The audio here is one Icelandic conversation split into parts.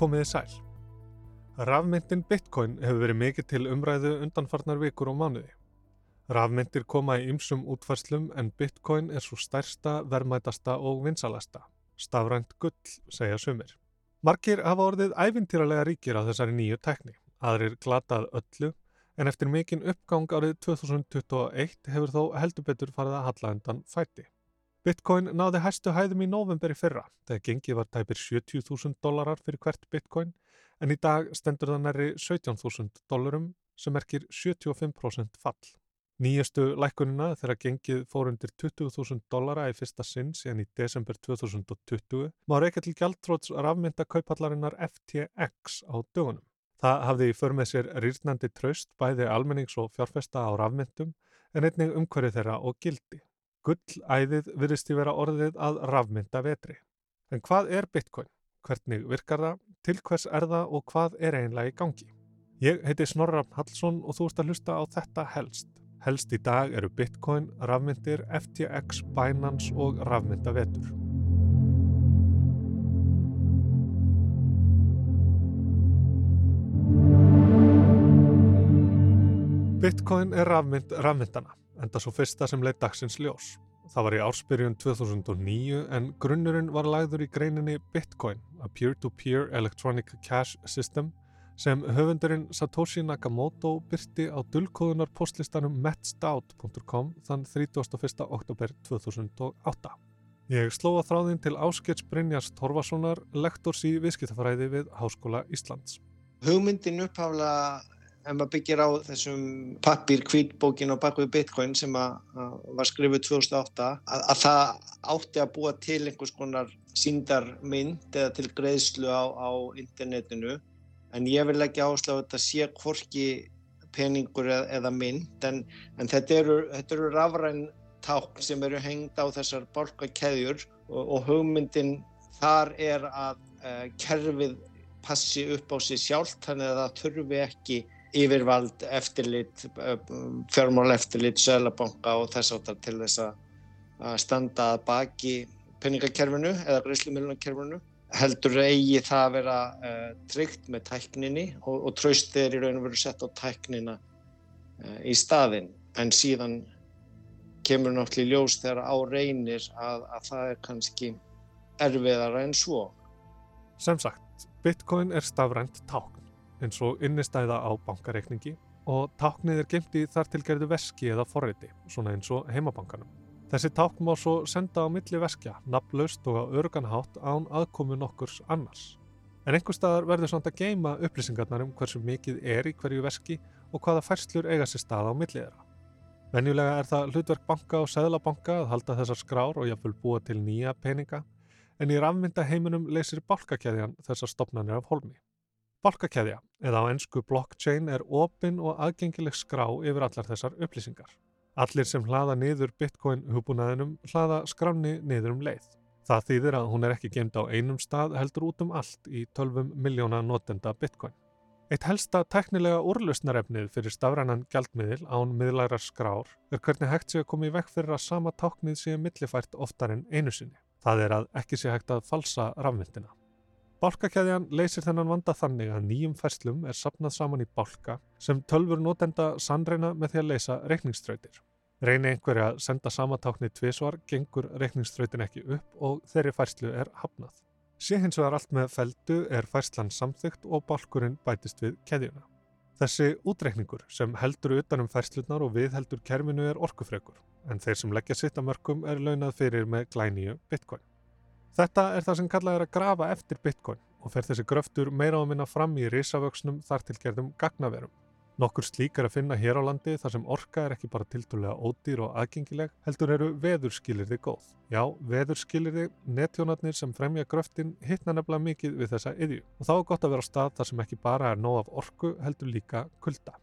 Komiði sæl. Rafmyndin Bitcoin hefur verið mikið til umræðu undanfarnar vikur og mánuði. Rafmyndir koma í ymsum útfarslum en Bitcoin er svo stærsta, verðmætasta og vinsalasta. Stafrænt gull, segja sumir. Markir hafa orðið æfintýralega ríkir á þessari nýju tekni. Aðrir glatað öllu en eftir mikinn uppgang árið 2021 hefur þó heldur betur farið að halla undan fæti. Bitcoin náði hæstu hæðum í november í fyrra þegar gengið var tæpir 70.000 dólarar fyrir hvert bitcoin en í dag stendur það næri 17.000 dólarum sem erkir 75% fall. Nýjastu lækunina þegar gengið fór undir 20.000 dólara í fyrsta sinn síðan í desember 2020 má reyka til gjaldtróts rafmynda kaupallarinnar FTX á dögunum. Það hafði í för með sér rýrnandi traust bæði almennings og fjárfesta á rafmyndum en einnig umhverju þeirra og gildi. Gullæðið virðist í vera orðið að rafmynda vetri. En hvað er Bitcoin? Hvernig virkar það? Til hvers er það og hvað er einlega í gangi? Ég heiti Snorrafn Hallsson og þú ert að hlusta á þetta helst. Helst í dag eru Bitcoin, rafmyndir, FTX, Binance og rafmynda vetur. Bitcoin er rafmynd rafmyndana, enda svo fyrsta sem leið dagsins ljós. Það var í ársbyrjun 2009 en grunnurinn var lagður í greininni Bitcoin, a peer-to-peer -peer electronic cash system, sem höfundurinn Satoshi Nakamoto byrti á dullkóðunar postlistanum metstout.com þann 31. oktober 2008. Ég slóða þráðinn til Áskets Brynjars Torfasonar, lektors í viðskiptafræði við Háskóla Íslands. Hugmyndin upphafla ef maður byggir á þessum pappir kvítbókin og bakvið bitcoin sem að, var skrifuð 2008 að, að það átti að búa til einhvers konar síndarmynd eða til greiðslu á, á internetinu. En ég vil ekki áslá að þetta sé hvorki peningur eða, eða mynd. En, en þetta eru, eru rafræn ták sem eru hengd á þessar borgarkeðjur og, og hugmyndin þar er að uh, kerfið passi upp á sig sjálf þannig að það þurfi ekki yfirvald, eftirlit, eh, fjármál eftirlit, sölabanka og þess áttar til þess að standa að baki peningakerfinu eða greiðslumilunarkerfinu heldur eigi það að vera uh, tryggt með tækninni og, og tröstið er í raun og veru sett á tæknina uh, í staðin en síðan kemur náttúrulega ljós þegar á reynir að, að það er kannski erfiðara en svo. Sem sagt, Bitcoin er stafrænt tákn eins og innistæða á bankareikningi og táknið er gemt í þar tilgerðu veski eða forriti, svona eins og heimabankanum. Þessi tákn má svo senda á milli veskja, nafnlaust og á örganhátt án aðkomu nokkurs annars. En einhver staðar verður svona að geima upplýsingarnar um hversu mikið er í hverju veski og hvaða færslur eiga sér stað á millið þeirra. Venjulega er það hlutverk banka og seðlabanka að halda þessar skrár og jáfnvel búa til nýja peninga, en í rafmynda heiminum leysir bálkakæðjan þessar stopnarnir af holmi. Bálkakæðja, eða á ennsku blockchain, er opin og aðgengileg skrá yfir allar þessar upplýsingar. Allir sem hlaða niður bitcoin hugbúnaðinum hlaða skráni niður um leið. Það þýðir að hún er ekki gemd á einum stað heldur út um allt í 12 miljóna notenda bitcoin. Eitt helsta teknilega úrlausnarefnið fyrir stafrænan gjaldmiðil án miðlærar skrár er hvernig hægt sé að koma í vekk fyrir að sama táknið sé millifært oftar en einu sinni. Það er að ekki sé hægt að falsa rafmyndina. Bálkakæðjan leysir þennan vanda þannig að nýjum færslum er sapnað saman í bálka sem tölfur notenda sannreina með því að leysa reikningströytir. Reyni einhverja að senda samatáknið tvísvar, gengur reikningströytin ekki upp og þeirri færslu er hafnað. Sé hins vegar allt með feldu er færslan samþygt og bálkurinn bætist við keðjuna. Þessi útreikningur sem heldur utanum færslunar og við heldur kerminu er orkufregur, en þeir sem leggja sitt að mörgum er launað fyrir með glæníu bitcoin. Þetta er það sem kallað er að grafa eftir bitcoin og fer þessi gröftur meira á minna fram í risavöksnum þar til gerðum gagnaverum. Nokkur slík er að finna hér á landi þar sem orka er ekki bara tildulega ódýr og aðgengileg, heldur eru veðurskilirði góð. Já, veðurskilirði, netjónarnir sem fremja gröftin hittna nefnilega mikið við þessa yðju og þá er gott að vera á stað þar sem ekki bara er nóg af orku heldur líka kulda.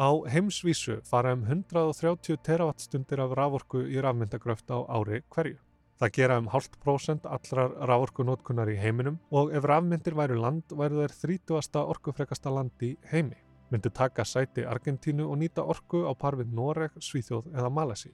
Á heimsvísu fara um 130 teravatstundir af raforku í rafmyndagröft á ári hverju. Það gera um hálft prósent allrar ráorkunótkunar í heiminum og ef rafmyndir væru land væru þeir 30. orkufrekasta land í heimi. Myndu taka sæti Argentínu og nýta orku á par við Noreg, Svíþjóð eða Malesi.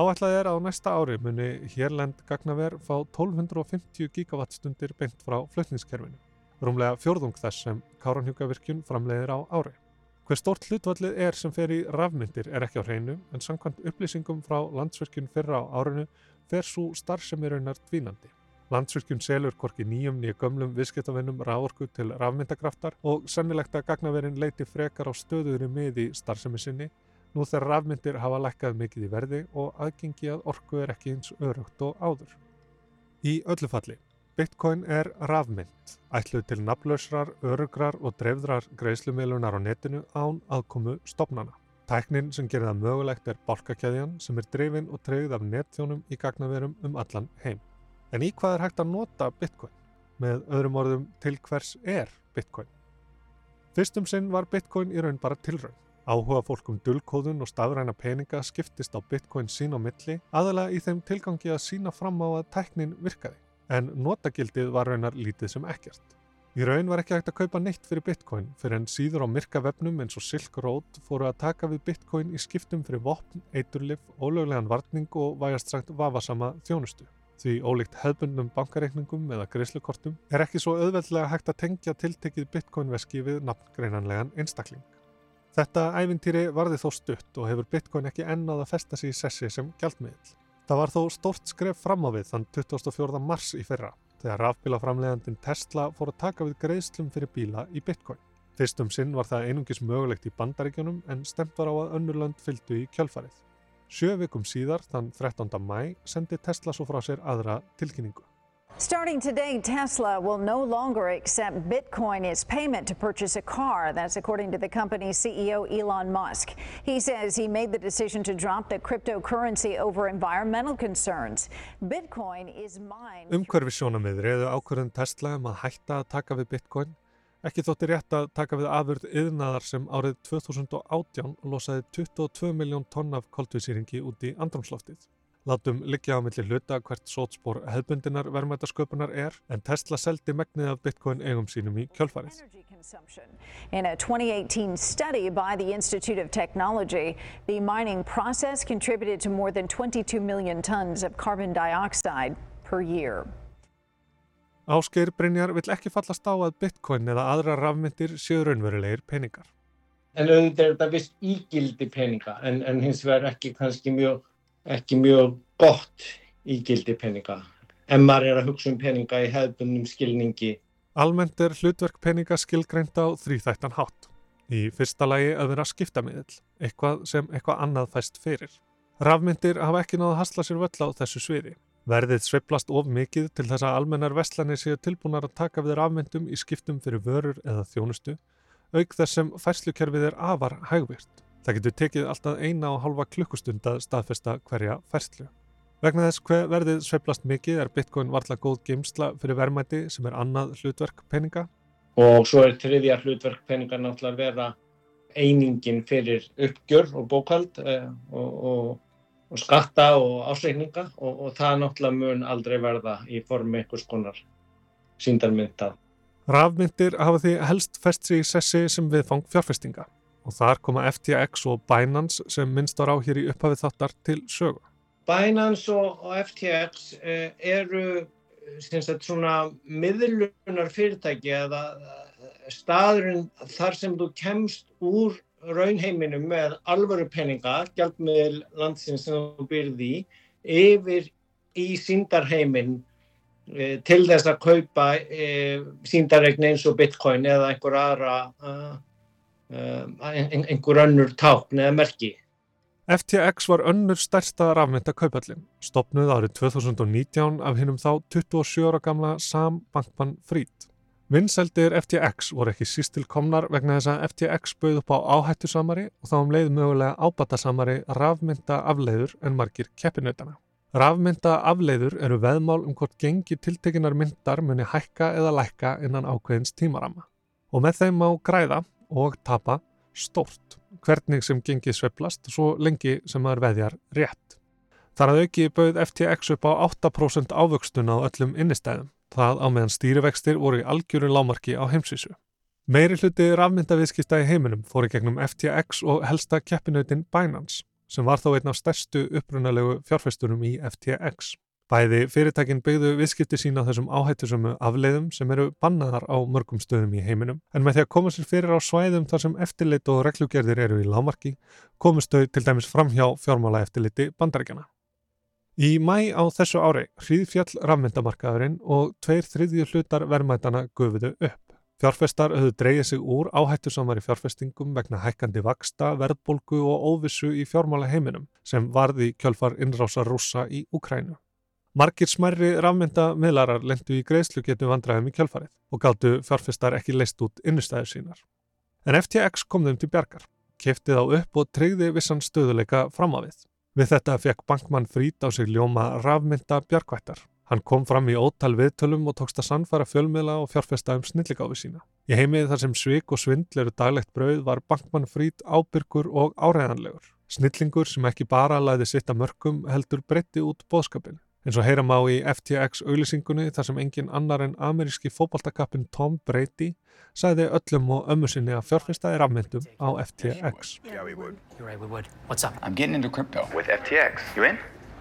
Áætlað er að á næsta ári muni hérlend gagnaver fá 1250 gigawattstundir beint frá flutningskerfinu. rúmlega fjórðung þess sem Káranhjúkavirkjun framleiðir á ári. Hver stort hlutvallið er sem fer í rafmyndir er ekki á hreinu en samkvæmt upplýsingum frá landsvirkjun fyrra á árinu fer svo starfsemirinnar dvínandi. Landsvirkjun selur hvorki nýjum nýja gömlum viðskiptavinnum ráorku til rafmyndagraftar og sennilegt að gagnaverin leiti frekar á stöðuðri miði starfsemi sinni nú þegar rafmyndir hafa lækkað mikið í verði og aðgengi að orku er ekki eins örugt og áður. Í öllu falli, Bitcoin er rafmynd, ætluð til nafnlausrar, örugrar og dreifðrar greiðslumilunar á netinu án aðkomu stopnana. Tæknin sem gerir það mögulegt er bálkakæðjan sem er dreifin og treyð af netþjónum í gagnaverum um allan heim. En í hvað er hægt að nota Bitcoin? Með öðrum orðum til hvers er Bitcoin? Fyrstum sinn var Bitcoin í raun bara tilraun. Áhuga fólk um dullkóðun og stafræna peninga skiptist á Bitcoin sín á milli aðalega í þeim tilgangi að sína fram á að tæknin virkaði. En notagildið var raunar lítið sem ekkert. Í raun var ekki hægt að kaupa neitt fyrir Bitcoin fyrir en síður á myrka vefnum eins og Silk Road fóru að taka við Bitcoin í skiptum fyrir vopn, eiturlif, ólöglegan varning og vægast sagt vafasama þjónustu. Því ólíkt hefbundnum bankareikningum eða greiðslukortum er ekki svo auðveldlega hægt að tengja tiltekið Bitcoin-veski við nafngreinanlegan einstakling. Þetta ævintýri varði þó stutt og hefur Bitcoin ekki ennað að festa sig í sessi sem gjaldmiðl. Það var þó stórt skref fram á við þann 24. mars í fyrra þegar rafbílaframlegandin Tesla fór að taka við greiðslum fyrir bíla í Bitcoin. Fyrstum sinn var það einungis mögulegt í bandaríkjunum en stemt var á að önnurlönd fylgdu í kjölfarið. Sjö vikum síðar, þann 13. mæ, sendi Tesla svo frá sér aðra tilkynningu. Starting today, Tesla will no longer accept Bitcoin as payment to purchase a car. That's according to the company's CEO, Elon Musk. He says he made the decision to drop the cryptocurrency over environmental concerns. Bitcoin is mine. Umhverfi sjónamið reyðu ákvörðun Tesla um að hætta að taka við Bitcoin. Ekki þótti rétt að taka við afurð yðnaðar sem árið 2018 losaði 22 miljón tonn af koltvísýringi út í andrumsloftið. Látum liggja á milli hluta hvert sótspór hefbundinar verðmætasköpunar er en Tesla seldi megnið af bitcoin eigum sínum í kjölfarið. In a 2018 study by the Institute of Technology, the mining process contributed to more than 22 million tons of carbon dioxide per year. Ásgeir Brynjar vill ekki fallast á að bitcoin eða aðra rafmyndir séu raunverulegir peningar. En auðvitað er þetta vist ígildi peninga en, en hins vegar ekki kannski mjög ekki mjög gott í gildi peninga en maður er að hugsa um peninga í hefðbundum skilningi. Almennt er hlutverk peninga skilgreint á þrýþættan hátt. Í fyrsta lagi að vera skiptamiðl, eitthvað sem eitthvað annað fæst fyrir. Rafmyndir hafa ekki náða að hasla sér völl á þessu sviði. Verðið sveiplast of mikið til þess að almennar vestlanir séu tilbúnar að taka við rafmyndum í skiptum fyrir vörur eða þjónustu, auk þess sem færslukerfið er afar hægvirt. Það getur tekið alltaf eina og halva klukkustund að staðfesta hverja færslu. Vegna þess hver verðið sveplast mikið er Bitcoin varðla góð geimsla fyrir verðmæti sem er annað hlutverk peninga. Og svo er þriðja hlutverk peninga náttúrulega að vera einingin fyrir uppgjör og bókald eh, og, og, og skatta og ásreikninga og, og það náttúrulega mun aldrei verða í formi einhvers konar síndarmyndað. Rafmyndir hafa því helst fest sig í sessi sem viðfang fjárfestinga og þar koma FTX og Binance sem minnst var á hér í upphafið þáttar til sögu. Binance og, FTX eh, eru sagt, svona miðlunar fyrirtæki eða staðurinn þar sem þú kemst úr raunheiminum með alvöru peninga, gjaldmiðl landsins sem þú byrði yfir í síndarheimin til þess að kaupa síndarregn eins og bitcoin eða einhver aðra einhver önnur tákn eða merki. FTX var önnur stærsta rafmynda kaupallin, stopnuð árið 2019 af hinnum þá 27 ára gamla Sam Bankman-Fried. Vinnseldir FTX voru ekki sístil komnar vegna þess að FTX bauð upp á áhættu samari og þá um leið mögulega ábata samari rafmynda afleiður en margir keppinautana. Rafmynda afleiður eru veðmál um hvort gengi tiltekinar myndar muni hækka eða lækka innan ákveðins tímarama. Og með þeim má græða og tapa stórt, hvernig sem gengið sveplast svo lengi sem maður veðjar rétt. Þar að auki bauð FTX upp á 8% ávöxtun á öllum innistæðum, það á meðan stýrivextir voru í algjöru lámarki á heimsísu. Meiri hluti rafmyndaviðskipta í heiminum fóri gegnum FTX og helsta keppinautin Binance, sem var þó einn af stærstu upprunalegu fjárfæstunum í FTX. Bæði fyrirtækin byggðu viðskipti sína á þessum áhættusömu afleiðum sem eru bannaðar á mörgum stöðum í heiminum en með því að koma sér fyrir á svæðum þar sem eftirlit og reglugerðir eru í lámarki komust þau til dæmis fram hjá fjármála eftirliti bandarækjana. Í mæ á þessu ári hríðfjall rafmyndamarkaðurinn og tveir þriðju hlutar verðmætana gufuðu upp. Fjárfestar höfðu dreyið sig úr áhættusamari fjárfestingum vegna hækkandi vaksta, verðbolgu og óvissu í fjármála heiminum sem varði kjölfar innrásar rússa í Ukrænu. Margir smærri rafmyndamiðlarar lendu í greiðslugetu vandræðum í kjölfarið og gáttu fjárfestar ekki leist út innustæður sínar. En FTX kom þeim til bjargar, keftið á upp og treyði vissan stöðuleika fram á við. Þetta fekk bankmann frít á sig ljóma rafmynda bjargvættar Hann kom fram í ótal viðtölum og tókst að sannfæra fjölmiðla og fjárfesta um snilligáfi sína. Í heimið þar sem svik og svindl eru daglegt brauð var bankmann frít ábyrgur og áreðanlegur. Snillingur sem ekki bara læði sitt að mörgum heldur breytti út bóðskapin. En svo heyram á í FTX auðlisingunni þar sem engin annar en ameríski fókbaltakappin Tom Brady sæði öllum og ömmu sinni að fjárfesta er afmyndum á FTX. Yeah, we would. You're right, we would. What's up? I'm getting into crypto. With FTX. You in?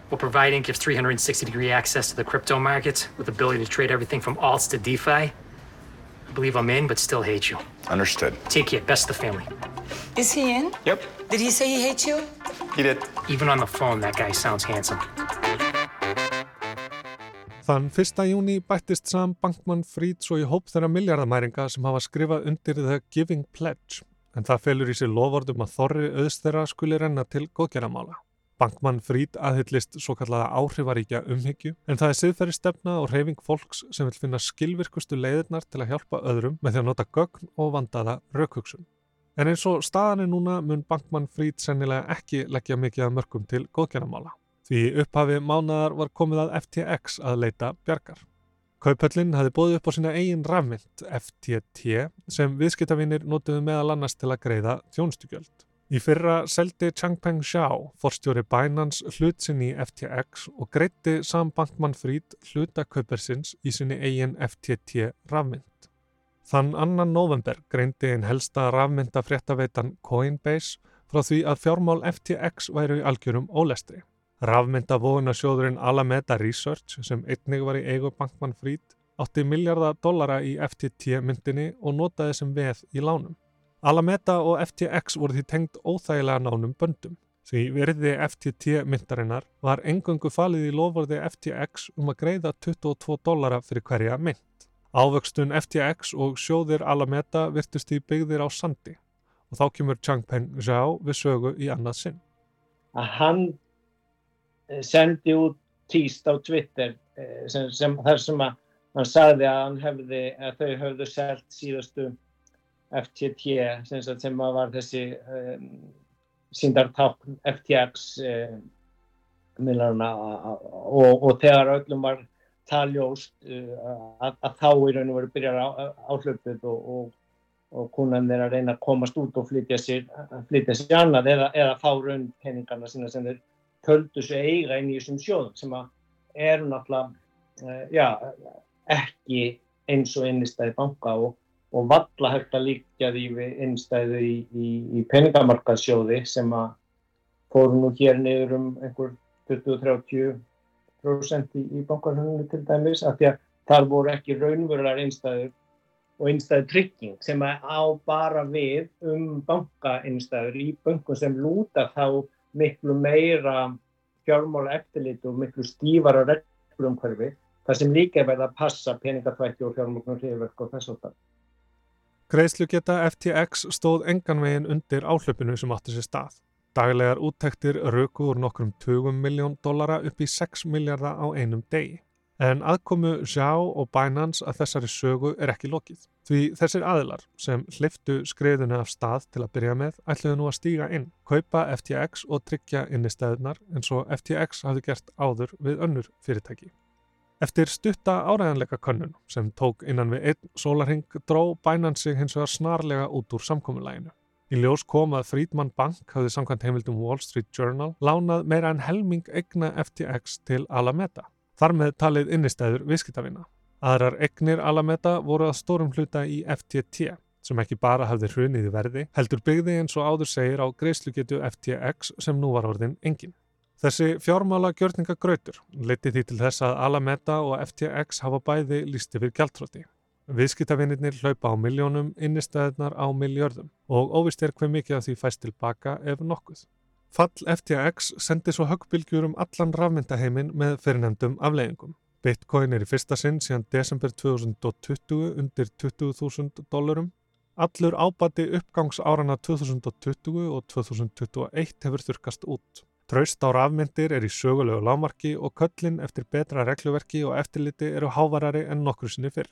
What we're providing gives 360 degree access to the crypto markets with the ability to trade everything from alts to DeFi. I believe I'm in, but still hate you. Understood. Take care. Best of the family. Is he in? Yep. Did he say he hates you? He did. Even on the phone, that guy sounds handsome. Þann 1. júni bættist Sam Bankman-Fried svo í hóp þeirra miljardamæringa sem hafa skrifað undir The Giving Pledge en það felur í sig lofordum að þorri auðs þeirra skuli renna til góðgerramála. Bankmann Frýd aðhyllist svo kallaða áhrifaríkja umhyggju en það er siðferði stefna og reyfing fólks sem vil finna skilvirkustu leiðirnar til að hjálpa öðrum með því að nota gögn og vandaða raukugsun. En eins og staðan er núna mun Bankmann Frýd sennilega ekki leggja mikið að mörgum til góðgernamála. Því upphafi mánadar var komið að FTX að leita bjargar. Kaupöllin hafi bóðið upp á sína eigin rafmynd FTT sem viðskiptavinir notuðu meðal annars til að greiða þjónstugjöld. Í fyrra seldi Changpeng Zhao, forstjóri Binance, hlut sinn í FTX og greitti Sam Bankman-Fried hlutakaupersins í sinni eigin FTT rafmynd. Þann annan november greindi einn helsta rafmynda fréttaveitan Coinbase frá því að fjármál FTX væru í algjörum ólestri. Rafmynda vóðunasjóðurinn Alameda Research sem einnig var í eigu Bankman-Fried átti miljardar dollara í FTT myndinni og notaði sem veð í lánum. Alameda og FTX voru því tengt óþægilega nánum böndum. Því verði FTT myndarinnar var engöngu falið í lofvorði FTX um að greiða 22 dollara fyrir hverja mynd. Ávöxtun FTX og sjóðir Alameda virtust í byggðir á sandi og þá kemur Changpeng Zhao við sögu í annað sinn. Að hann sendi út tíst á Twitter eh, sem, sem, þar sem að hann sagði að, hefði, að þau höfðu selt síðastu FTT sem, sem var þessi um, síndartákn FTX um, og, og þegar öllum var taljóst uh, að, að þá í raun og veru byrjar áhlöpuð og, og, og kunan þeir að reyna að komast út og flytja sér, flytja sér annað eða, eða fá raun peningarna sína sem þeir töldu sig eiga inn í þessum sjóðum sem eru náttúrulega uh, já, ekki eins og einnigstæði banka og og valla hægt að líka því við innstæðu í, í, í peningamarkaðsjóði sem að fóru nú hér niður um einhver 20-30% í, í bankarhörnunu til dæmis af því að þar voru ekki raunverulegar innstæður og innstæðu trygging sem að á bara við um bankainnstæður í bankum sem lúta þá miklu meira fjármála eftirlit og miklu stífara reglumhverfi þar sem líka verða að passa peningatvætti og fjármálunum hrifverk og þess að það. Greiðslugeta FTX stóð engan veginn undir áhlöpunu sem átti sér stað. Daglegar úttektir röku úr nokkrum 20 miljón dollara upp í 6 miljardar á einum degi. En aðkomu Zhao og Binance að þessari sögu er ekki lokið. Því þessir aðilar sem hliftu skreiðuna af stað til að byrja með ætluðu nú að stíga inn, kaupa FTX og tryggja inn í stæðunar eins og FTX hafði gert áður við önnur fyrirtæki. Eftir stutta áræðanleika könnun sem tók innan við einn sólarhing dró bænan sig hins vegar snarlega út úr samkominlæginu. Í ljós kom að Friedman Bank hafði samkvæmt heimildum Wall Street Journal lánað meira en helming egna FTX til Alameda. Þar með talið innistæður viðskiptavina. Aðrar egnir Alameda voru að stórum hluta í FTT sem ekki bara hafði hrunið í verði, heldur byggði eins og áður segir á greiðslugetu FTX sem nú var orðin engin. Þessi fjármála gjörningagrautur leiti því til þess að Alameda og FTX hafa bæði líst yfir gjaldtróti. Viðskiptavinnir hlaupa á miljónum, innistæðnar á miljörðum og óvist er hver mikið af því fæst tilbaka ef nokkuð. Fall FTX sendi svo höggbylgjur um allan rafmyndaheiminn með fyrirnemdum afleggingum. Bitcoin er í fyrsta sinn síðan desember 2020 undir 20.000 dólarum. Allur ábati uppgangs árana 2020 og 2021 hefur þurkast út. Traust á rafmyndir er í sögulegu lámarki og köllin eftir betra regluverki og eftirliti eru hávarari en nokkru sinni fyrr.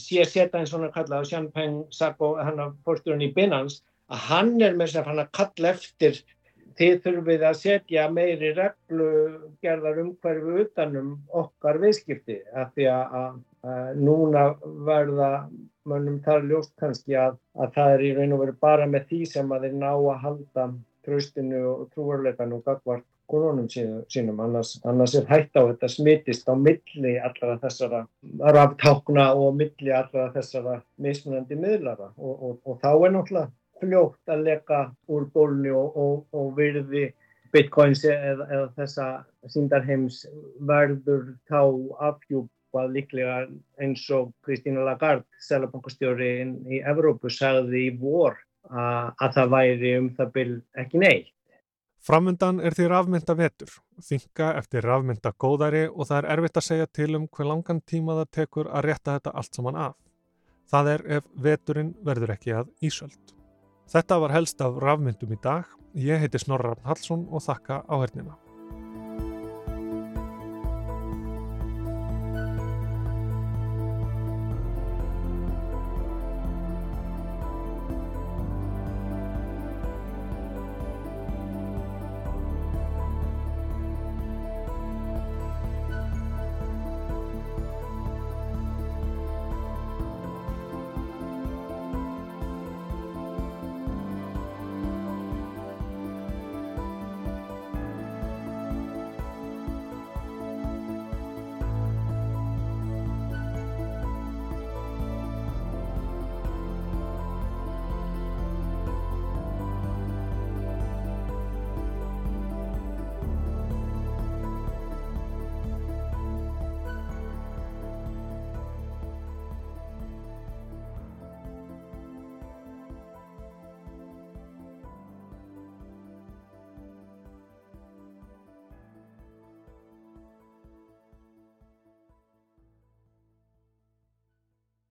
Sér setja einn svona kallað Champagne Sacco, hann að fórsturinn í Binance, að hann er með þess að hann að kalla eftir þið þurfið að setja meiri reglugerðar umhverfu utanum okkar viðskipti af því að, að, að núna verða mönnum þar ljóst kannski að, að það er í raun og veru bara með því sem að þeir ná að halda traustinu og trúarleikan og gagvart konunum sínum, annars, annars er hægt á þetta smittist á milli allra þessara raftákna og milli allra þessara mismunandi miðlara. Og, og, og þá er náttúrulega fljótt að leka úr bólni og, og virði bitcoins eða, eða þessa síndarheims verður þá afhjúpað líklega eins og Kristína Lagarde, selabankastjóri í Evrópu, sagði í vor að það væri um það byrj ekki neitt. Framundan er því rafmynda vetur, þinga eftir rafmynda góðæri og það er erfitt að segja til um hver langan tíma það tekur að rétta þetta allt saman af. Það er ef veturinn verður ekki að ísöld. Þetta var helst af rafmyndum í dag. Ég heiti Snorra Hallsson og þakka áhernina.